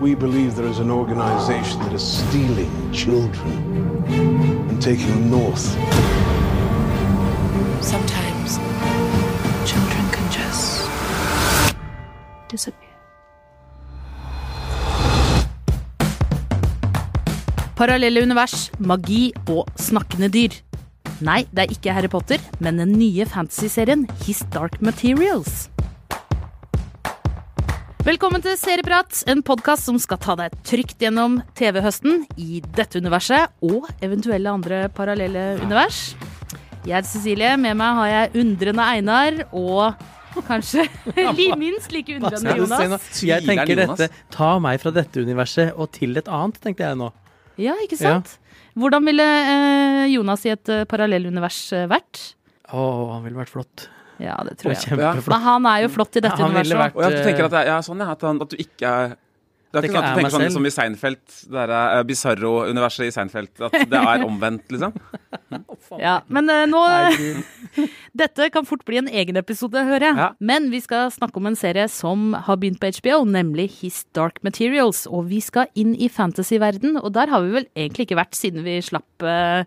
We believe there is an organization that is stealing children and taking them north. Sometimes children can just disappear. Parallelle univers, magi og snakkende dyr. Nei, det er ikke Harry Potter, men den nye fantasyserien His Dark Materials. Velkommen til Serieprat, en podkast som skal ta deg trygt gjennom TV-høsten i dette universet og eventuelle andre parallelle univers. Jeg heter Cecilie, med meg har jeg undrende Einar og kanskje minst like undrende Jonas. Jeg tenker dette Ta meg fra dette universet og til et annet, tenkte jeg nå. Ja, ikke sant? Hvordan ville eh, Jonas i et uh, parallellunivers eh, vært? Å, han ville vært flott. Ja, det tror jeg. Kjempeflott. Men han er jo flott i dette Han ville universet. vært- Og jeg tenker at, er, ja, sånn, ja, at, han, at du ikke er det er ikke sånn at er du meg tenker sånn selv. som i Seinfeld, det der uh, Bizarro-universet i Seinfeld. At det er omvendt, liksom. Ja, men eh, nå Dette kan fort bli en egen episode, hører jeg. Ja. Men vi skal snakke om en serie som har begynt på HBO, nemlig His Dark Materials. Og vi skal inn i fantasyverden, og der har vi vel egentlig ikke vært siden vi slapp eh,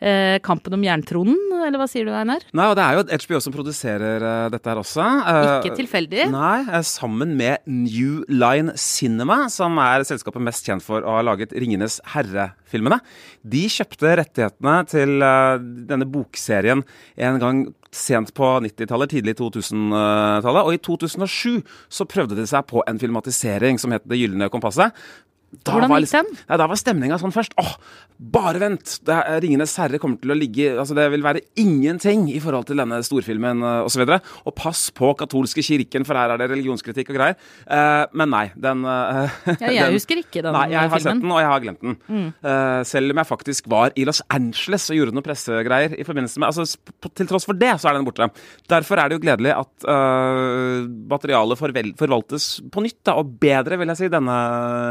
eh, Kampen om jerntronen, eller hva sier du, Einar? Nei, og det er jo HBO som produserer uh, dette her også. Uh, Ikke tilfeldig. Nei, eh, sammen med New Line Cinema, som er selskapet mest kjent for å ha laget Ringenes herre-filmene. De kjøpte rettighetene til denne bokserien en gang sent på 90-tallet, tidlig 2000-tallet. Og i 2007 så prøvde de seg på en filmatisering som het Det gylne kompasset. Da Hvordan gikk den? Nei, da var stemninga sånn først. Åh, bare vent! Det Ringenes herre kommer til å ligge Altså, det vil være ingenting i forhold til denne storfilmen osv. Og, og pass på katolske kirken, for her er det religionskritikk og greier. Eh, men nei, den uh, Ja, jeg husker ikke den Nei, jeg har filmen. sett den, og jeg har glemt den. Eh, selv om jeg faktisk var i Los Angeles og gjorde noen pressegreier i forbindelse med Altså, til tross for det, så er den borte. Derfor er det jo gledelig at eh, materialet forvaltes på nytt, da, og bedre, vil jeg si, denne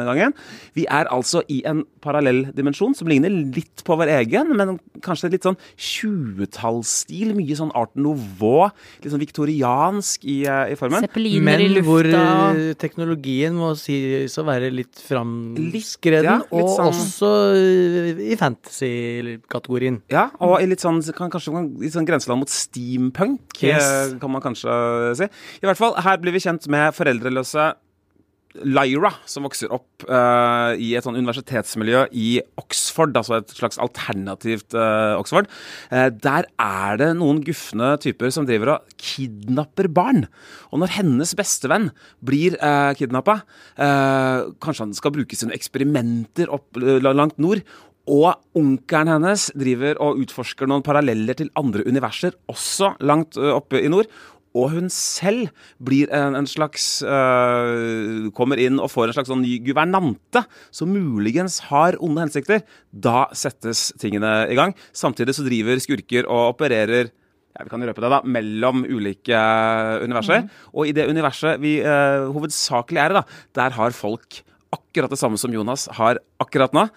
gangen. Vi er altså i en parallell dimensjon som ligner litt på vår egen, men kanskje litt sånn 20-tallsstil. Mye sånn art nouveau, litt sånn viktoriansk i, eh, i formen. Zeppeliner i Men hvor lufta. eh, teknologien må sies å være litt Litt, framskreden, ja, litt og sånn- også eh, i fantasy-kategorien. Ja, og i litt sånn, kan, kanskje i sånn grenseland mot steampunk, Yes. kan man kanskje si. I hvert fall, her blir vi kjent med foreldreløse Lyra, som vokser opp uh, i et sånn universitetsmiljø i Oxford, altså et slags alternativt uh, Oxford. uh, der er det noen gufne typer som driver og kidnapper barn. Og når hennes bestevenn blir uh, kidnappa, kanskje han skal bruke sine eksperimenter opp langt nord, og onkelen hennes driver og utforsker noen paralleller til andre universer, også langt oppe i nord. Og hun selv blir en, en slags øh, Kommer inn og får en slags sånn ny guvernante, som muligens har onde hensikter. Da settes tingene i gang. Samtidig så driver skurker og opererer ja, vi kan røpe det da, mellom ulike universer. Og i det universet vi øh, hovedsakelig er i, da, der har folk akkurat det samme som Jonas har akkurat nå.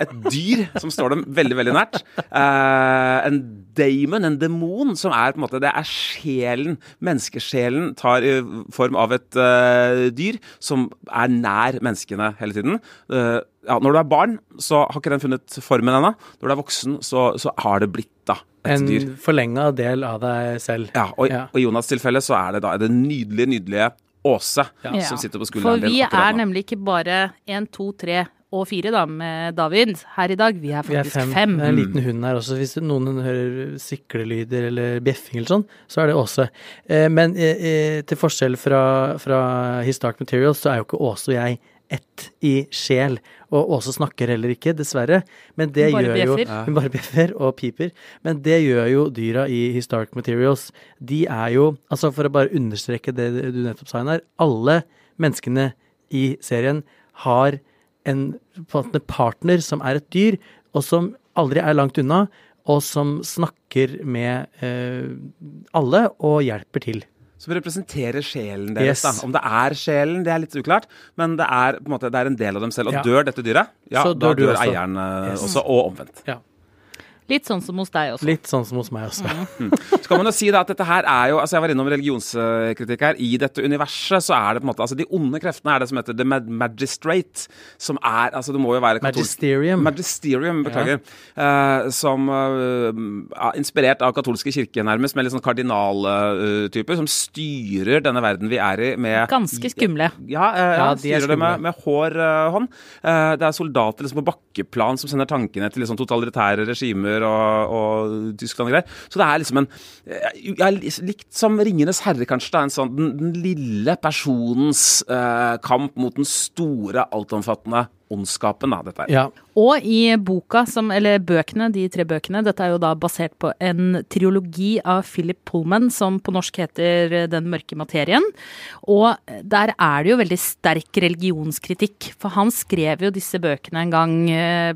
Et dyr som står dem veldig veldig nært. Uh, en daemon, en demon, som er på en måte Det er sjelen. Menneskesjelen tar i form av et uh, dyr som er nær menneskene hele tiden. Uh, ja, når du er barn, så har ikke den funnet formen ennå. Når du er voksen, så, så har det blitt da et En dyr. forlenga del av deg selv. Ja, og, Ja. og i Jonas' tilfelle så er det da det nydelige, nydelige Åse Ja. som sitter på skulderen din. vi akkurat er nemlig ikke bare én, to, tre og fire da, med David her i dag. Vi er Vi er faktisk fem. fem. Det er en liten hund her også. Hvis noen hører siklelyder eller bjeffing eller sånn, så er det Åse. Eh, men eh, eh, til forskjell fra, fra His Dark Materials, så er jo ikke Åse og jeg ett i sjel. Og Åse snakker heller ikke, dessverre. Men det bare gjør jo. Hun bare bjeffer og piper. Men det gjør jo dyra i His Dark Materials. De er jo Altså, for å bare understreke det du nettopp sa, Einar. Alle menneskene i serien har en en partner som er et dyr, og som aldri er langt unna, og som snakker med eh, alle og hjelper til. Som representerer sjelen deres. Yes. da. Om det er sjelen, det er litt uklart, men det er, på en, måte, det er en del av dem selv. Og Ja. dør dette dyret, ja, Så da dør du dør også. eieren eh, Yes. også, og omvendt. Ja. Litt sånn som hos deg også. Litt sånn som hos meg også. Så kan man jo si da at dette her er jo altså Jeg var innom religionskritikk her. I dette universet så er det på en måte Altså De onde kreftene er det som heter The Magistrate. Som er Altså det må jo være katolsk Magisterium. Magisterium, beklager. Eh, som uh, er inspirert av katolske kirke, nærmest, med litt sånn kardinaltyper, som styrer denne verden vi er i med Ganske skumle. Ja, uh, ja, Ja, de er styrer det med, med hår hånd. Eh, det er soldater liksom, på bakkeplan som sender tankene til liksom, totalitære regimer og, og Tyskland og greier. Så det er liksom en jeg, Likt som 'Ringenes herre', kanskje. Det er en sånn, den, den lille personens eh, kamp mot den store, altomfattende ondskapen, da, dette her. Ja. Og i boka, som, eller bøkene, de tre bøkene, dette er jo da basert på en triologi av Philip Pullman, som på norsk heter Den mørke materien. Og der er det jo veldig sterk religionskritikk, for han skrev jo disse bøkene en gang eh,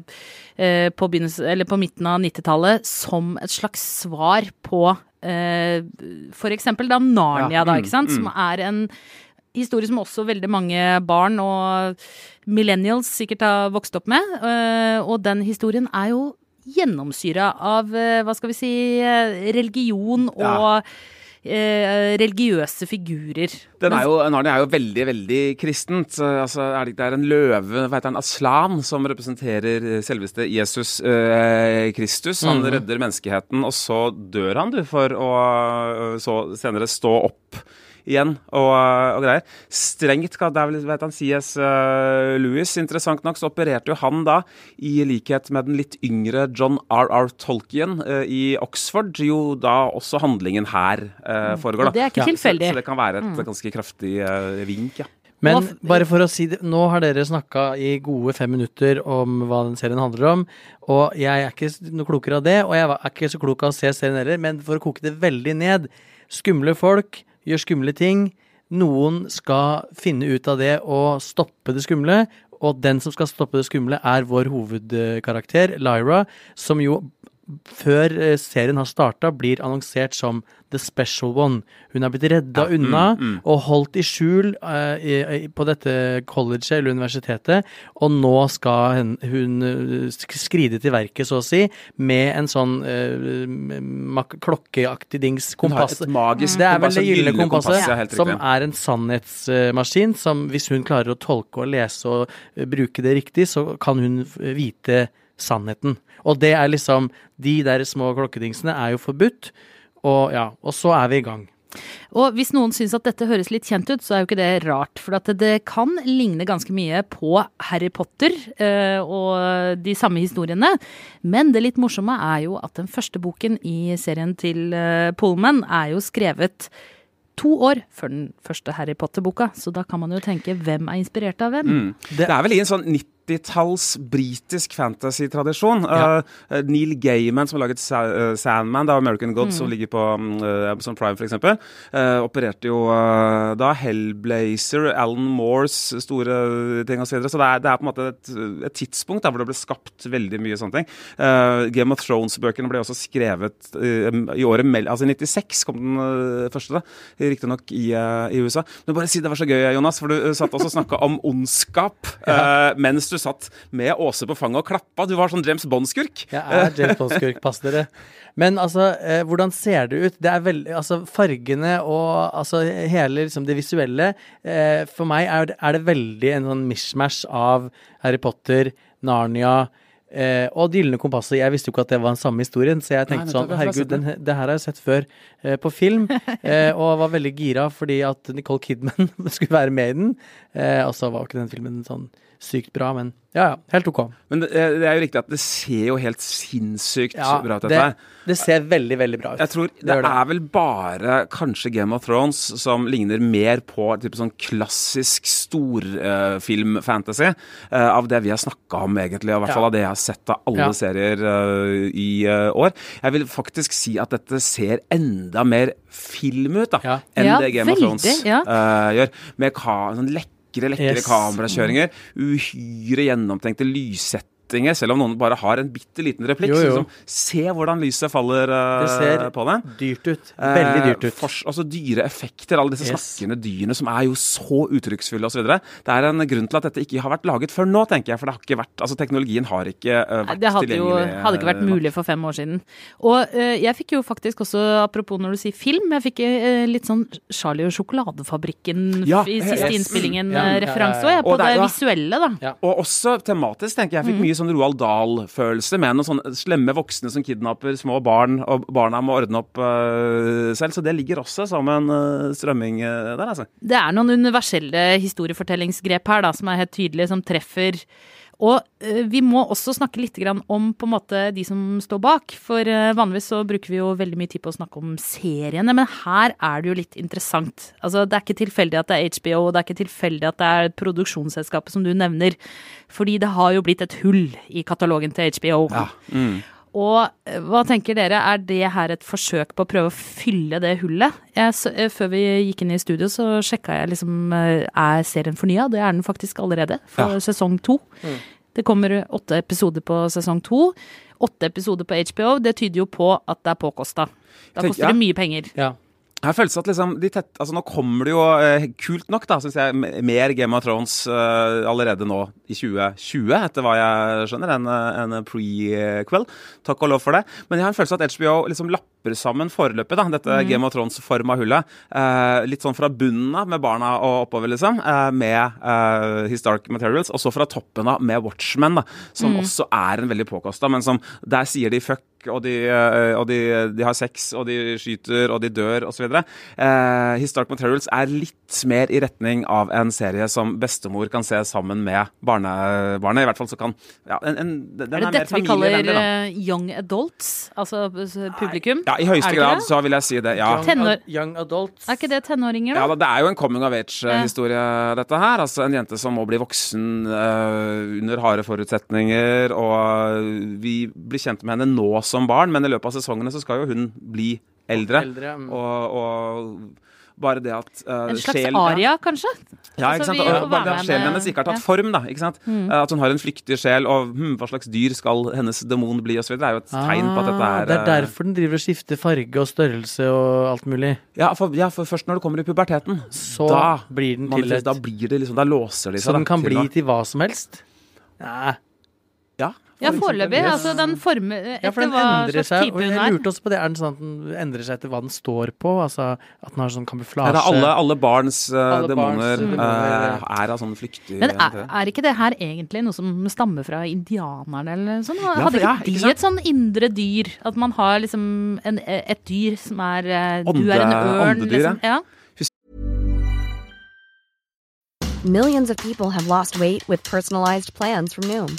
eh, på, eller på midten av 90-tallet som et slags svar på eh, for eksempel da Narnia, da, ikke sant, som er en historie som også veldig mange barn og millennials sikkert har vokst opp med. øh, Og den historien er jo gjennomsyra av, øh, hva skal vi si, øh, religion og øh, religiøse figurer. Den er jo, Narnia er jo veldig, veldig kristent. Altså, er det, det er en løve, hva heter han, Aslan, som representerer selveste Jesus eh, Kristus. Han redder menneskeheten, og så dør han, du, for å så senere stå opp igjen og, og greier. Strengt, det er vel, vet han, C.S. eh, Lewis. Interessant nok så opererte jo han da, i likhet med den litt yngre John R.R. Tolkien eh, i Oxford, jo da også handlingen her uh, foregår. da. Og det er ikke Ja, tilfeldig. Så, så det kan være et ganske kraftig eh, vink, ja. Men bare for å si det, nå har dere snakka i gode fem minutter om hva den serien handler om, og jeg er ikke noe klokere av det, og jeg er ikke så klok av å se serien heller, men for å koke det veldig ned Skumle folk gjør skumle ting. Noen skal finne ut av det og stoppe det skumle, og den som skal stoppe det skumle, er vår hovedkarakter, Lyra, som jo før eh, serien har starta, blir annonsert som The Special One. Hun er blitt redda unna og holdt i skjul uh, i, i, på dette colleget eller universitetet, og nå skal hun, hun eh, skride til verket, så å si, med en sånn uh, klokkeaktig dings. Hun har et magisk Det er vel kompass, det gylne kompasset, ja, som er en sannhetsmaskin, som hvis hun klarer å tolke og lese og bruke det riktig, så kan hun vite sannheten. Og det er liksom De der små klokkedingsene er jo forbudt. Og ja, og så er vi i gang. Og hvis noen syns at dette høres litt kjent ut, så er jo ikke det rart. For at det kan ligne ganske mye på Harry Potter øh, og de samme historiene. Men det litt morsomme er jo at den første boken i serien til øh, Pullman er jo skrevet to år før den første Harry Potter-boka. Så da kan man jo tenke hvem er inspirert av hvem? Mm. Det er vel i en sånn 90-talls britisk fantasy-tradisjon. Ja. Uh, Neil Gaiman, som har laget Sa uh, Sandman, det er American Gods, som ligger på uh, Amazon Prime f.eks., uh, opererte jo da Hellblazer, Alan Moores store ting osv. Så, videre. så det er, det er på en måte et, et tidspunkt der hvor det ble skapt veldig mye sånne ting. Game of Thrones-bøkene ble også skrevet i året mellom Altså i 96 kom den første, da. Riktignok i, i USA. Men bare si det var så gøy, Jonas, for du satt også og snakka om ondskap mens du satt med Åse på fanget og klappa. Du var sånn James Bond-skurk. Jeg er James Bond-skurk, pass dere. Men altså, eh, hvordan ser det ut? Det er veldig Altså, fargene og altså hele liksom det visuelle eh, For meg er det, er det veldig en sånn mishmash av Harry Potter, Narnia eh, og gylne kompasset. Jeg visste jo ikke at det var den samme historien, så jeg tenkte Nei, sånn Herregud, den. det her har jeg sett før eh, på film. Eh, og var veldig gira fordi at Nicole Kidman skulle være med i den. Eh, og så var jo ikke den filmen sånn sykt bra, men ja ja, helt ok. Men det, det er jo riktig at det ser jo helt sinnssykt Ja, bra ut, dette her. det ser veldig, veldig bra ut. Jeg tror det, det. er vel bare kanskje Game of Thrones som ligner mer på type sånn klassisk storfilm-fantasy av det vi har snakka om, egentlig. Og i hvert fall av det jeg har sett av alle Ja. serier uh, i eh, år. Jeg vil faktisk si at dette ser enda mer film ut da, Ja. enn Ja, det Game of Thrones ja. eh, gjør. Med ka sånn lekre, lekre Yes. kamerakjøringer. Uhyre gjennomtenkte lyssett settinger, selv om noen bare har en bitte liten replikk. Jo, jo. Liksom, se hvordan lyset faller uh, Det ser på det. dyrt ut. Veldig dyrt Eh, ut. fors- altså dyre effekter, alle disse Yes. snakkende dyrene som er jo så uttrykksfulle osv. Det er en grunn til at dette ikke har vært laget før nå, tenker jeg. For det har ikke vært, altså teknologien har ikke uh, vært Det hadde jo hadde ikke vært eh, mulig for fem år siden. Og uh, jeg fikk jo faktisk også, apropos når du sier film, jeg fikk uh, litt sånn Charlie og sjokoladefabrikken Ja, i siste yes. innspillingen-referanse, eh, ja, referanse ja, ja. på Og det det visuelle, da. Ja. Og også tematisk, tenker jeg. Jeg fikk Mm. mye sånn Roald Dahl-følelse med noen sånne slemme voksne som kidnapper små barn, og barna må ordne opp uh, selv. Så det ligger også som en uh, strømming uh, der, altså. Det er noen universelle historiefortellingsgrep her da, som er helt tydelige, som treffer. Og eh, vi må også snakke litt om på en måte de som står bak. For eh, vanligvis så bruker vi jo veldig mye tid på å snakke om seriene, men her er det jo litt interessant. Altså, det er ikke tilfeldig at det er HBO, og det er ikke tilfeldig at det er produksjonsselskapet som du nevner. Fordi det har jo blitt et hull i katalogen til HBO. Og eh, hva tenker dere, er det her et forsøk på å prøve å fylle det hullet? Jeg, eh, før vi gikk inn i studio, så sjekka jeg liksom eh, Er serien fornya? Det er den faktisk allerede, for Ja. sesong to. Det kommer åtte episoder på sesong to. Åtte episoder på HBO. Det tyder jo på at det er påkosta. Da Tenk- koster det ja. mye penger. Ja. Jeg følelsen at liksom de tett, altså Nå kommer det jo eh, kult nok, da, syns jeg, mer Game of Thrones eh, allerede nå i 2020, etter hva jeg skjønner. En, eh, en prequel. Takk og lov for det. Men jeg har en følelse av at HBO liksom lapper sammen foreløpig, da, dette Mm. Game of Thrones-forma hullet. Eh, litt sånn fra bunnen av, med barna og oppover, liksom, eh, med Historic Materials. Og så fra toppen av med Watchmen, da, som Mm. også er en veldig påkosta, men som der sier de fuck og de, eh, og de, de har sex, og de skyter, og de dør, osv. Eh, Historic Materials er litt mer i retning av en serie som bestemor kan se sammen med barnebarnet. I hvert fall så kan ja, en, en, den Er det er dette vi kaller da. eh, young adults? Altså eh, publikum? Ja, i høyeste grad det? så vil jeg si det. Ja. Tenor young adults. Er ikke det tenåringer, Ja, da? da, Det er jo en coming of age-historie, dette her. Altså En jente som må bli voksen uh, under harde forutsetninger. Og vi blir kjent med henne nå som barn, men i løpet av sesongene så skal jo hun bli eldre. Eldre, mm. Og, og bare det at uh, En slags aria, kanskje? Ja, Altså, ikke sant? Altså, bare det at sjelen hennes ikke har tatt ja. form, da. ikke sant? Mm. Eh, At hun har en flyktig sjel, og hm, hva slags dyr skal hennes demon bli, osv. Det er jo et tegn på at dette Ah, er Det er eh, derfor den driver og skifter farge og størrelse og alt mulig. ja for, ja, for først når det kommer i puberteten, Så da, blir den til et da blir det liksom Da låser de seg. Så den kan til bli til hva som helst? Nei. Ja, Ja, foreløpig. Yes. Altså, den former Ja, for den hva slags type Og jeg hun er. lurte også på det. Er den sånn at den endrer seg etter hva den står på? Altså at den har sånn Ja, kamuflasje? det er alle, alle barns uh, demoner eh, er av sånn flyktig Men er, er ikke det her egentlig noe som stammer fra indianerne eller noe sånt? Hadde for- ikke de ikke et sånn indre dyr? At man har liksom en, et dyr som er eh, Du er en ørn, åndedyr, liksom. Ja. Millions of people have lost weight with personalized plans from Noom,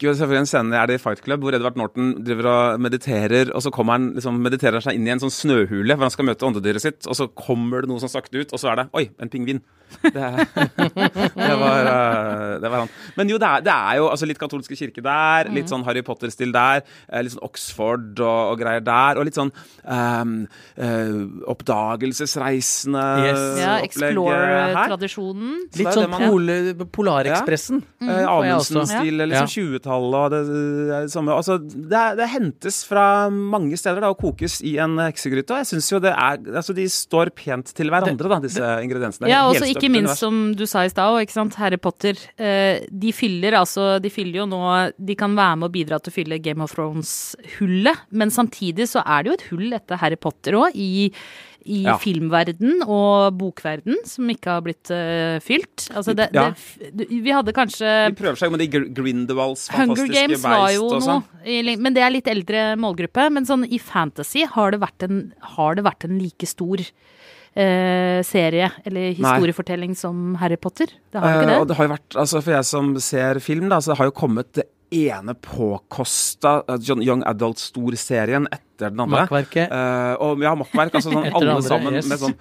husker jo selvfølgelig en scene er det i Fight Club hvor Edvard Norton driver og mediterer, og så kommer han liksom, mediterer seg inn i en sånn snøhule hvor han skal møte åndedyret sitt, og så kommer det noe sånn sakte ut, og så er det Oi, en pingvin. Det, det, var, eh, det var han. Men jo, det er, det er, jo altså, litt katolske kirke der, litt mm. sånn Harry Potter-stil der, eh, litt sånn Oxford og, og greier der, og litt sånn um, uh, oppdagelsesreisende yes. Ja, Explore-tradisjonen. Litt sånn Polar Polarekspressen. Ja. Mm, Amundsen-stil, liksom ja. Sånn 20-tallet tall og det, det, samme altså, det, det, hentes fra mange steder da, og kokes i en heksegryte. Og jeg syns jo det er Altså, de står pent til hverandre, da, disse ingrediensene. Ja, og ikke minst som du sa i stad, ikke sant, Harry Potter. Eh, de fyller altså De fyller jo nå De kan være med og bidra til å fylle Game of Thrones-hullet, men samtidig så er det jo et hull etter Harry Potter òg, i i Ja. filmverden og bokverden, som ikke har blitt uh, fylt. Altså det, Ja. det, vi hadde kanskje Vi prøver seg med de Gr- Grindelwalds Hunger Games var jo og noe, sånn. men det er litt eldre målgruppe. Men sånn i fantasy har det vært en, har det vært en like stor eh, serie eller historiefortelling som Harry Potter. Det har jo Eh, ikke og det. det har jo vært, altså For jeg som ser film, da, så det har jo kommet ene påkosta uh, Young Adult-storserien etter den andre. Makkverket. Uh, og ja, makkverk. Altså sånn alle sammen yes. med sånn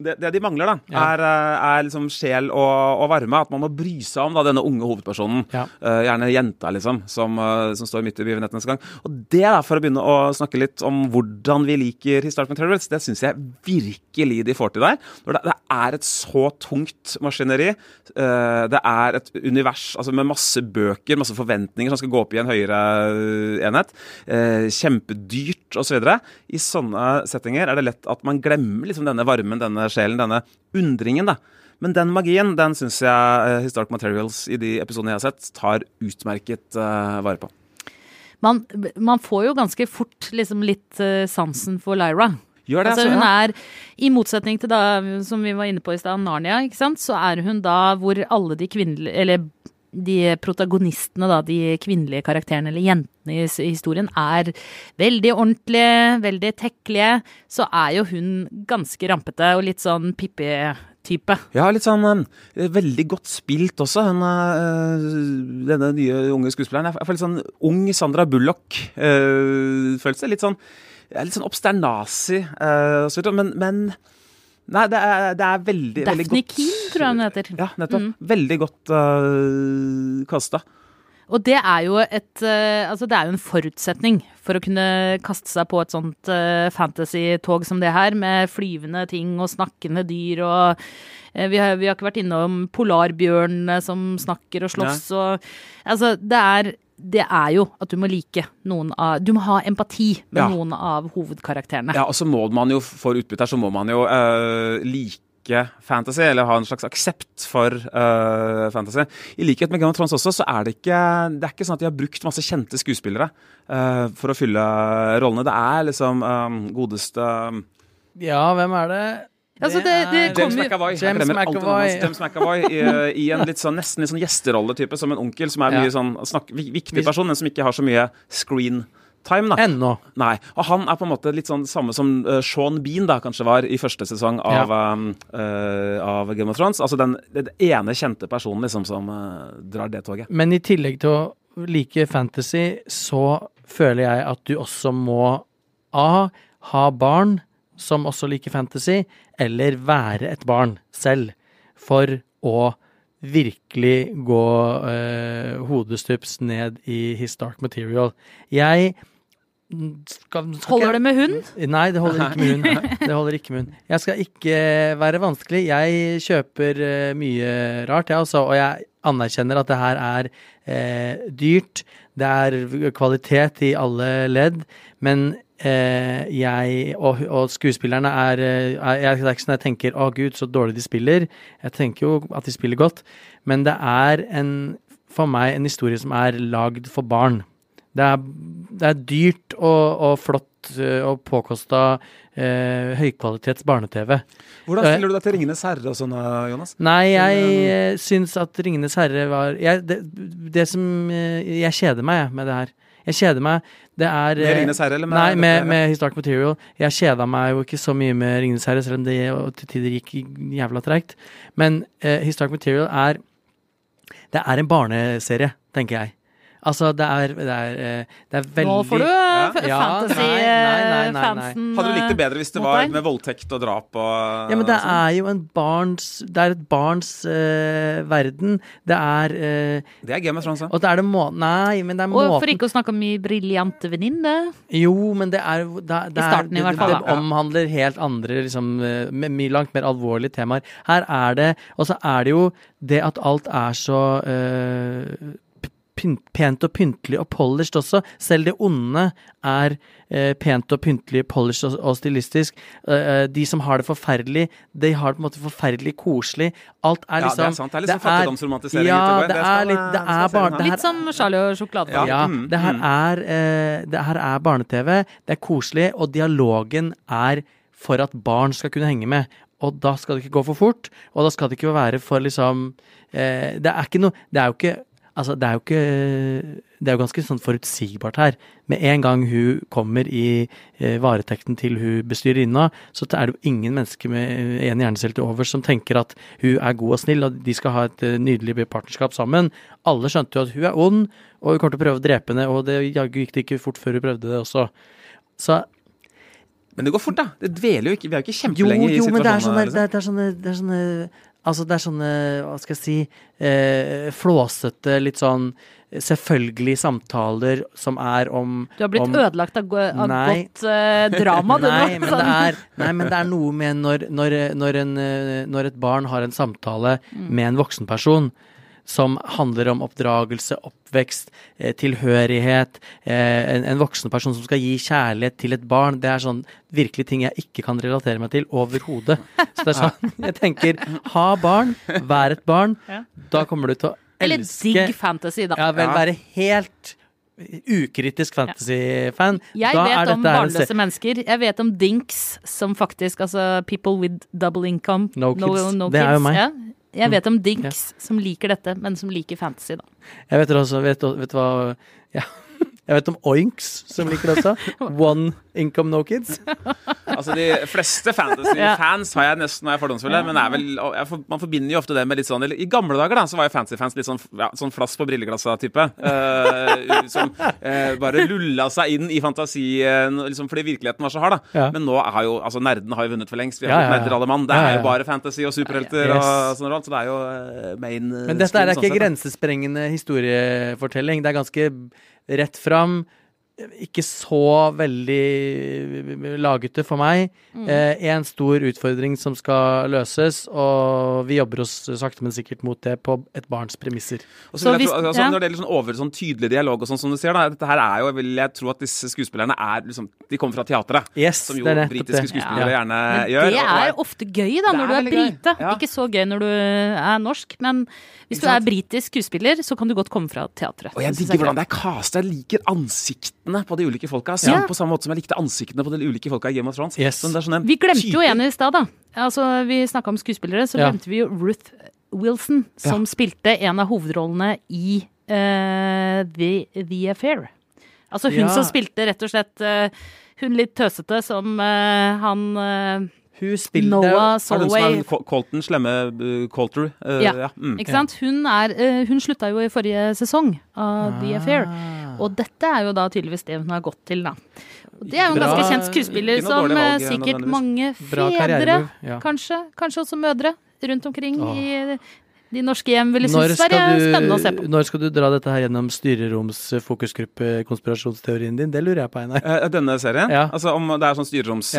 det, det de mangler, da, Ja. er, eh, er liksom sjel og, og varme. At man må bry seg om da, denne unge hovedpersonen. Ja. Uh, gjerne jenta, liksom, som, uh, som står midt i begivenhetenes gang. Og det, da, for å begynne å snakke litt om hvordan vi liker Historic Materials, det syns jeg virkelig de får til der. Når det, det er et så tungt maskineri. Uh, det er et univers altså med masse bøker, masse forventninger som skal gå opp i en høyere enhet. Kjempedyrt osv. I sånne settinger er det lett at man glemmer liksom denne varmen, denne sjelen, denne undringen. da. Men den magien den syns jeg Historic Materials i de episodene jeg har sett, tar utmerket eh, vare på. Man, man får jo ganske fort liksom litt eh, sansen for Lyra. Det, Altså altså, hun er, I motsetning til da, som vi var inne på i stad, Narnia, så er hun da hvor alle de kvinnelige Eller de protagonistene, da, de kvinnelige karakterene, eller jentene i historien, er veldig ordentlige, veldig tekkelige. Så er jo hun ganske rampete og litt sånn Pippi-type. Ja, litt sånn eh, Veldig godt spilt også, hun, eh, denne nye unge skuespilleren. Jeg føler sånn ung Sandra Bullock. Uh, litt sånn Litt sånn obsternasi, uh, men, men Nei, det er, det er veldig, veldig Daphne godt Keane, tror jeg den heter. Ja, nettopp. Veldig godt uh, kasta. Og det er jo et uh, Altså, det er jo en forutsetning for å kunne kaste seg på et sånt uh, fantasy-tog som det her, med flyvende ting og snakkende dyr og eh, vi, har, vi har ikke vært innom polarbjørnene som snakker og slåss og Altså, det er det er jo at du må like noen av Du må ha empati med Ja. noen av hovedkarakterene. Ja, og så må man jo, for utbytte her, så må man jo eh, like fantasy, eller ha en slags aksept for uh, fantasy. I likhet med Game of Thrones også, så er det ikke Det er ikke sånn at de har brukt masse kjente skuespillere uh, for å fylle rollene. Det er liksom um, godeste Ja, hvem er det? Altså, det- det er- kommer James McAvoy. James. McAvoy. James McAvoy i, i en litt sånn, nesten litt sånn gjesterolletype, som en onkel som er Ja. mye sånn snakk, viktig person, men som ikke har så mye screen time. da. Ennå. Nei. Og han er på en måte litt sånn samme som uh, Sean Bean da kanskje var i første sesong av, um, uh, av Game of Thrones. Altså den, den ene kjente personen liksom som uh, drar det toget. Men i tillegg til å like fantasy, så føler jeg at du også må A. Ha barn som også liker fantasy, eller være et barn selv, for å virkelig gå eh, hodestups ned i his dark material. Jeg skal, skal Holder det med hund? Nei, det holder ikke med hund. Det holder ikke med hund. Jeg skal ikke være vanskelig. Jeg kjøper eh, mye rart, jeg også, og jeg anerkjenner at det her er eh, dyrt. Det er kvalitet i alle ledd, men jeg og, og skuespillerne er, eh, er jeg, Det er ikke sånn jeg tenker 'Å, gud, så dårlig de spiller'. Jeg tenker jo at de spiller godt, men det er en, for meg en historie som er lagd for barn. Det er, det er dyrt og, og flott eh, og påkosta eh, høykvalitets barne-TV. Hvordan Eh, stiller du deg til 'Ringenes herre' og sånn, eh, Jonas? Nei, jeg eh, syns at 'Ringenes herre' var jeg, det, det som eh, Jeg kjeder meg med det her. Jeg kjeder meg. Det er Med eh, 'Ringenes herre' eller med Nei, med, med Historic Material. Jeg kjeda meg jo ikke så mye med 'Ringenes herre', selv om det til tider gikk jævla treigt. Men eh, Historic Material er Det er en barneserie, tenker jeg. Altså, det er, det er, eh, det er veldig Nå får du Ja. nei, nei. fantasy-fansen Hadde du likt det bedre hvis det var med voldtekt og drap og Ja, men det sånn? er jo en barns Det er et barns uh, verden. Det er uh, Det er Game of Thrones. Og det er det må... Nei, men det er Og for ikke å snakke om min briljante venninne. Jo, men det er det, det, I starten i er, hvert det, fall, det, omhandler helt andre, liksom eh, med mye langt mer alvorlige temaer. Her er det Og så er det jo det at alt er så eh, pynt, pent og pyntelig og polished også. Selv det onde er eh, pent og pyntelig, polished og, og stilistisk. Eh, eh, de som har det forferdelig, de har det på en måte forferdelig koselig. Alt er liksom Ja, liksom det er sant. Det er litt sånn fattigdomsromantisering Ja, det Det er litt Det er bar, det her Litt som Charlie og sjokolade. Ja. ja, mm, det her mm. er, eh, det her er barne-TV. Det er koselig, og dialogen er for at barn skal kunne henge med. Og da skal det ikke gå for fort, og da skal det ikke være for liksom eh, Det er ikke noe Det er jo ikke Altså, det er jo ikke Det er jo ganske sånn forutsigbart her. Med en gang hun kommer i eh, varetekten til hun bestyrerinna, så er det jo ingen mennesker med en hjernecelle til overs som tenker at hun er god og snill, og de skal ha et eh, nydelig partnerskap sammen. Alle skjønte jo at hun er ond, og hun kommer til å prøve å drepe henne, og det jaggu gikk det ikke fort før hun prøvde det også. Så Men det går fort, da. Det dveler jo ikke. Vi er jo ikke kjempelenge i situasjonen. jo, men det er sånne, det er, det er sånne, det er sånne Altså, det er sånne, hva skal jeg si, eh, flåsete, litt sånn selvfølgelige samtaler som er om Du har blitt om, ødelagt av, go- av Nei. godt eh, drama, du Nei, nå. men det er, nei, men det er noe med når, når, når, en, eh, når et barn har en samtale Mm. med en voksenperson som handler om oppdragelse, oppvekst, eh, tilhørighet, eh, en, en voksen person som skal gi kjærlighet til et barn. Det er sånn virkelig ting jeg ikke kan relatere meg til overhodet. Så det er sånn, jeg tenker, ha barn, vær et barn, da kommer du til å elske Eller digg fantasy, da. Ja, vel, være helt ukritisk fantasy-fan. Jeg Da vet om barnløse mennesker. Jeg vet om dinks som faktisk Altså people with double income. No kids. Det er jo meg. Ja. Jeg vet om dinks som liker dette, men som liker fantasy, da. Jeg vet også, vet, vet du hva ja. Jeg vet om Oinks, som liker det også. One income, no kids. Altså De fleste fantasy-fans har jeg nesten når er jeg fordomsfull, her, men er vel, jeg, for- man forbinder jo ofte det med litt sånn I gamle dager da, så var jo fantasy-fans litt sånn, ja, sånn flass på brilleglasset-type. Uh, som uh, bare lulla seg inn i fantasien liksom, fordi virkeligheten var så hard. da Ja. Men nå har jo altså nerdene har jo vunnet for lengst. Vi har Ja, fått ja, ja. nerder alle mann. Det er ja. jo bare fantasy og superhelter Yes. og sånn og sånn, så det er jo uh, main Men dette er er ikke sånn grensesprengende historiefortelling. Det er ganske rett fram. Ikke så veldig lagete for meg. Mm. En stor utfordring som skal løses, og vi jobber oss sakte, men sikkert mot det på et barns premisser. Og så vil jeg tro, altså. Når det gjelder sånn over sånn tydelig dialog og sånn som du ser, da, dette her er jo, vil jeg tro at disse skuespillerne er liksom De kommer fra teatret. Yes, som jo det er britiske det. skuespillere Ja. gjerne Men gjør. det og- og er ofte gøy da, når er du er brite. Ja. Ikke så gøy når du er norsk, men hvis du er britisk skuespiller, så kan du godt komme fra teatret. Og jeg Det digger er hvordan det er castet. Jeg liker ansiktene på de ulike folka. Ja. På samme måte som jeg likte ansiktene på de ulike folka i Game of Thrones. Yes. Sånn, det er sånne Vi glemte jo en i stad, da. Altså, vi snakka om skuespillere, så Ja. glemte vi jo Ruth Wilson, som spilte en av hovedrollene i uh, The, The Affair. Altså hun Ja. som spilte rett og slett uh, hun litt tøsete som uh, han Hun spiller Noah Solway. Colton, slemme uh, Coulter? Uh, Ja. ja. Mm. Ikke sant? Hun, er, uh, hun slutta jo i forrige sesong av Ah. The Affair. Og dette er jo da tydeligvis det hun har gått til, da. Og det er jo en Bra- ganske kjent skuespiller som eh, valg, sikkert mange fedre. Ja. kanskje, kanskje også mødre, rundt omkring Åh. i de norske hjem ville synes skal, var du, spennende å se på. når skal du dra dette her gjennom styreroms fokusgruppe, konspirasjonsteorien din? Det lurer jeg på, Einar. Eh, Denne serien? Ja. Altså om det er sånn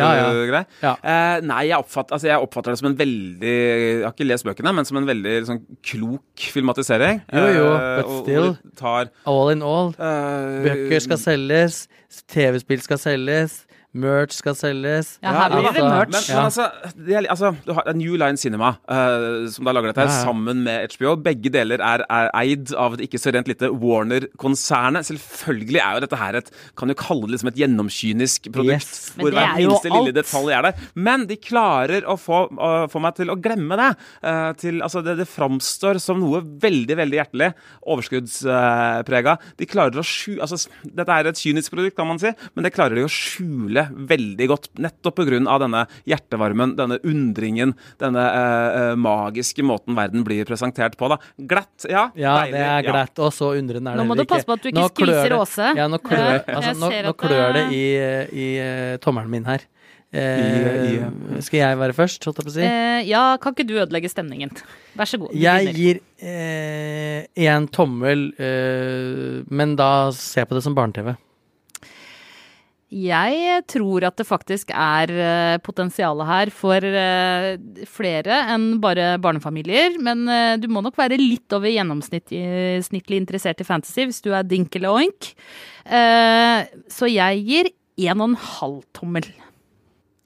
Ja, ja. Ja. Eh, nei, jeg oppfatter, altså, jeg oppfatter det som en veldig Jeg har ikke lest bøkene, men som en veldig sånn, klok filmatisering. Jo, jo, Eh, but og- still. Tar, All in all. eh, Bøker skal selges, TV-spill skal selges, merch skal selges. Ja, her blir det altså, merch. Men, men altså, det er, altså, du har New Line Cinema, uh, som da lager dette her, Ja, ja. sammen med HBO. Begge deler er, er eid av det ikke så rent lite Warner-konsernet. Selvfølgelig er jo dette her et Kan jo kalle det liksom et gjennomkynisk produkt. Yes. Hvor hver er minste lille detalj er der. Men de klarer å få, å få meg til å glemme det. Uh, til, altså det, det framstår som noe veldig, veldig hjertelig. Overskuddsprega. de klarer å skjule altså, Dette er et kynisk produkt, kan man si, men det klarer de å skjule spille veldig godt. Nettopp pga. denne hjertevarmen, denne undringen, denne eh, eh, magiske måten verden blir presentert på. da. Glatt, ja. Ja, deilig, det er ja. og så undrende er det Nå må du passe på at du ikke Nå skviser Åse. Ja, nå klør, Ja, altså, nå, nå klør det det- i, i eh, tommelen min her. Eh, skal jeg være først, holdt jeg på å si? Eh, ja, kan ikke du ødelegge stemningen? Vær så god. Jeg begynner. gir én tommel, eh, men da ser jeg på det som barne-TV. Jeg tror at det faktisk er eh, potensialet her for eh, flere enn bare barnefamilier. Men eh, du må nok være litt over gjennomsnittlig interessert i fantasy hvis du er dink eller oink. Eh, Så jeg gir en og en halv tommel.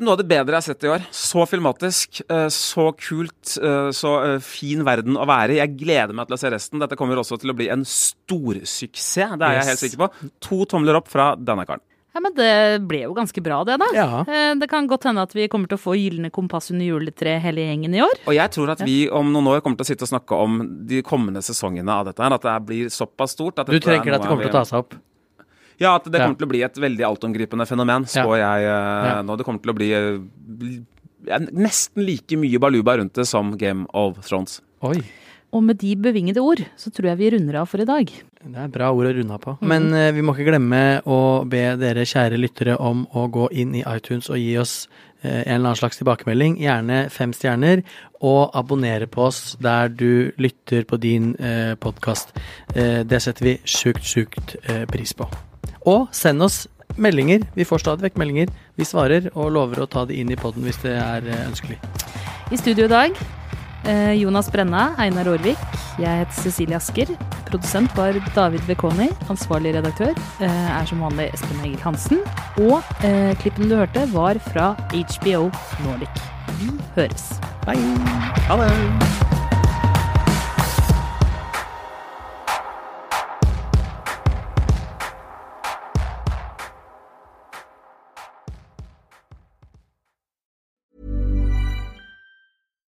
Noe av det bedre jeg har sett i år. Så filmatisk, så kult, så fin verden å være i. Jeg gleder meg til å se resten. Dette kommer også til å bli en storsuksess, det er jeg helt sikker på. To tomler opp fra denne karen. Ja, men det ble jo ganske bra, det, da. Ja. Eh, Det kan godt hende at vi kommer til å få gylne kompass under juletreet hele gjengen i år. Og jeg tror at vi om noen år kommer til å sitte og snakke om de kommende sesongene av dette her. At det blir såpass stort. At Du dette er tenker at det kommer til å ta seg opp? Ja, at det Ja. kommer til å bli et veldig altomgripende fenomen, spår jeg uh, Ja. nå. Det kommer til å bli, uh, nesten like mye baluba rundt det som Game of Thrones. Oi. Og med de bevingede ord så tror jeg vi runder av for i dag. Det er bra ord å runde av på. Men eh, vi må ikke glemme å be dere kjære lyttere om å gå inn i iTunes og gi oss eh, en eller annen slags tilbakemelding. Gjerne fem stjerner. Og abonnere på oss der du lytter på din eh, podkast. Eh, det setter vi sjukt, sjukt pris på. Og send oss meldinger. Vi får stadig vekk meldinger. Vi svarer og lover å ta det inn i poden hvis det er ønskelig. I studio i dag Jonas Brenna, Einar Aarvik. Jeg heter Cecilie Asker. Produsent var David Bekoni. Ansvarlig redaktør eh, er som vanlig Espen Egil Hansen. Og eh, klippen du hørte, var fra HBO Nordic. Vi høres. Bye! Ha det!